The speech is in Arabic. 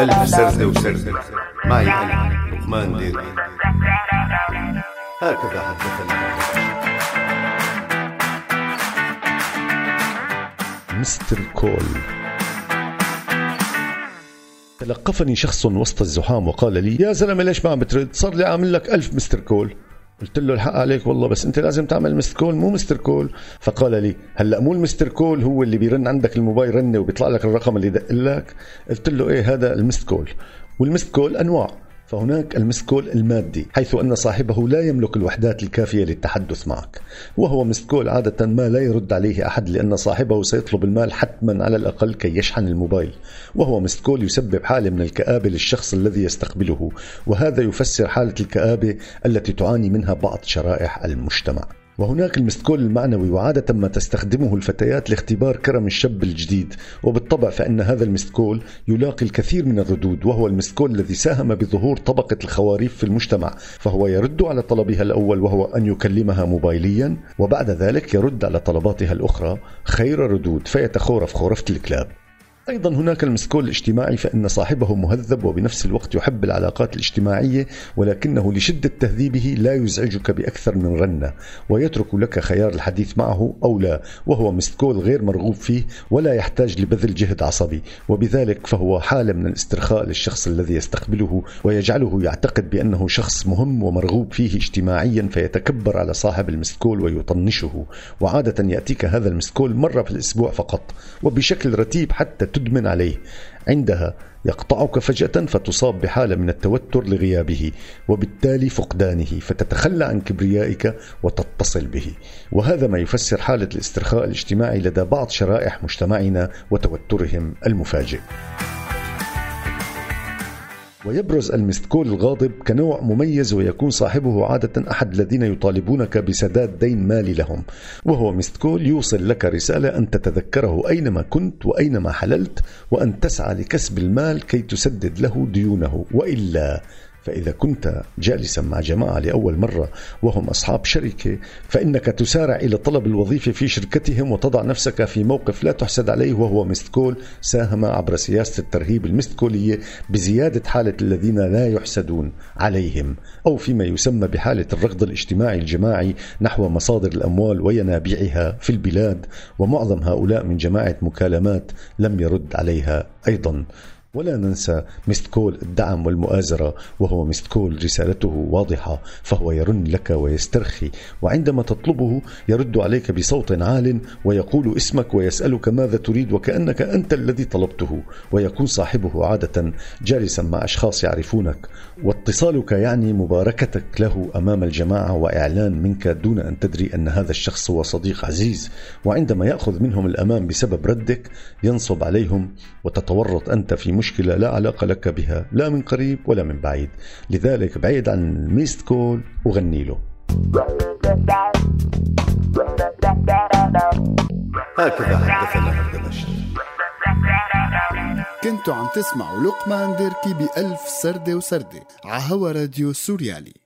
ألف سردة وسردة معي أنا لقمان ديري هكذا حدثنا mister call تلقفني شخص وسط الزحام وقال لي يا زلمة ليش ما عم بترد؟ صار لي عامل لك ألف mister call قلت له الحق عليك والله بس انت لازم تعمل missed call مو mister call فقال لي هلا مو ال mister call هو اللي بيرن عندك الموبايل رنة وبيطلع لك الرقم اللي دق لك. قلت له إيه هذا ال missed call؟ وال missed call أنواع. فهناك ال missed call المادي حيث أن صاحبه لا يملك الوحدات الكافية للتحدث معك. وهو missed call عادة ما لا يرد عليه أحد لأن صاحبه سيطلب المال حتما على الأقل كي يشحن الموبايل. وهو missed call يسبب حالة من الكآبة للشخص الذي يستقبله وهذا يفسر حالة الكآبة التي تعاني منها بعض شرائح المجتمع. وهناك ال missed call المعنوي وعادة ما تستخدمه الفتيات لاختبار كرم الشاب الجديد وبالطبع فإن هذا المستكول يلاقي الكثير من الردود وهو المستكول الذي ساهم بظهور طبقة الخواريف في المجتمع فهو يرد على طلبها الأول وهو أن يكلمها موبايليا وبعد ذلك يرد على طلباتها الأخرى خير ردود فيتخورف خورفة الكلاب. أيضا هناك المسكول الاجتماعي فإن صاحبه مهذب وبنفس الوقت يحب العلاقات الاجتماعية ولكنه لشدة تهذيبه لا يزعجك بأكثر من رنة ويترك لك خيار الحديث معه أو لا وهو مسكول غير مرغوب فيه ولا يحتاج لبذل جهد عصبي وبذلك فهو حالة من الاسترخاء للشخص الذي يستقبله ويجعله يعتقد بأنه شخص مهم ومرغوب فيه اجتماعيا فيتكبر على صاحب المسكول ويطنشه. وعادة يأتيك هذا المسكول مرة في الأسبوع فقط وبشكل رتيب حتى تدمن عليه. عندها يقطعك فجأة فتصاب بحالة من التوتر لغيابه وبالتالي فقدانه فتتخلى عن كبريائك وتتصل به. وهذا ما يفسر حالة الاسترخاء الاجتماعي لدى بعض شرائح مجتمعنا وتوترهم المفاجئ. ويبرز المستكول الغاضب كنوع مميز ويكون صاحبه عادة أحد الذين يطالبونك بسداد دين مالي لهم. وهو مستكول يوصل لك رسالة أن تتذكره أينما كنت وأينما حللت وأن تسعى لكسب المال كي تسدد له ديونه. وإلا فإذا كنت جالسا مع جماعة لأول مرة وهم أصحاب شركة فإنك تسارع إلى طلب الوظيفة في شركتهم وتضع نفسك في موقف لا تحسد عليه وهو مستكول ساهم عبر سياسة الترهيب المستكولية بزيادة حالة الذين لا يحسدون عليهم أو فيما يسمى بحالة الركض الاجتماعي الجماعي نحو مصادر الأموال وينابيعها في البلاد ومعظم هؤلاء من جماعة مكالمات لم يرد عليها أيضا. ولا ننسى مستكول الدعم والمؤازرة وهو مستكول رسالته واضحة فهو يرن لك ويسترخي وعندما تطلبه يرد عليك بصوت عال ويقول اسمك ويسألك ماذا تريد وكأنك أنت الذي طلبته ويكون صاحبه عادة جالسا مع أشخاص يعرفونك. واتصالك يعني مباركتك له أمام الجماعة وإعلان منك دون أن تدري أن هذا الشخص هو صديق عزيز. وعندما يأخذ منهم الأمان بسبب ردك ينصب عليهم وتتورط أنت في مشكلة لا علاقة لك بها لا من قريب ولا من بعيد. لذلك بعيد عن الميست كول وغني له. هكذا حدثنا هذا النشر كنتوا عم تسمعوا لقمان ديركي بألف سردة وسردة عهوا راديو سوريالي.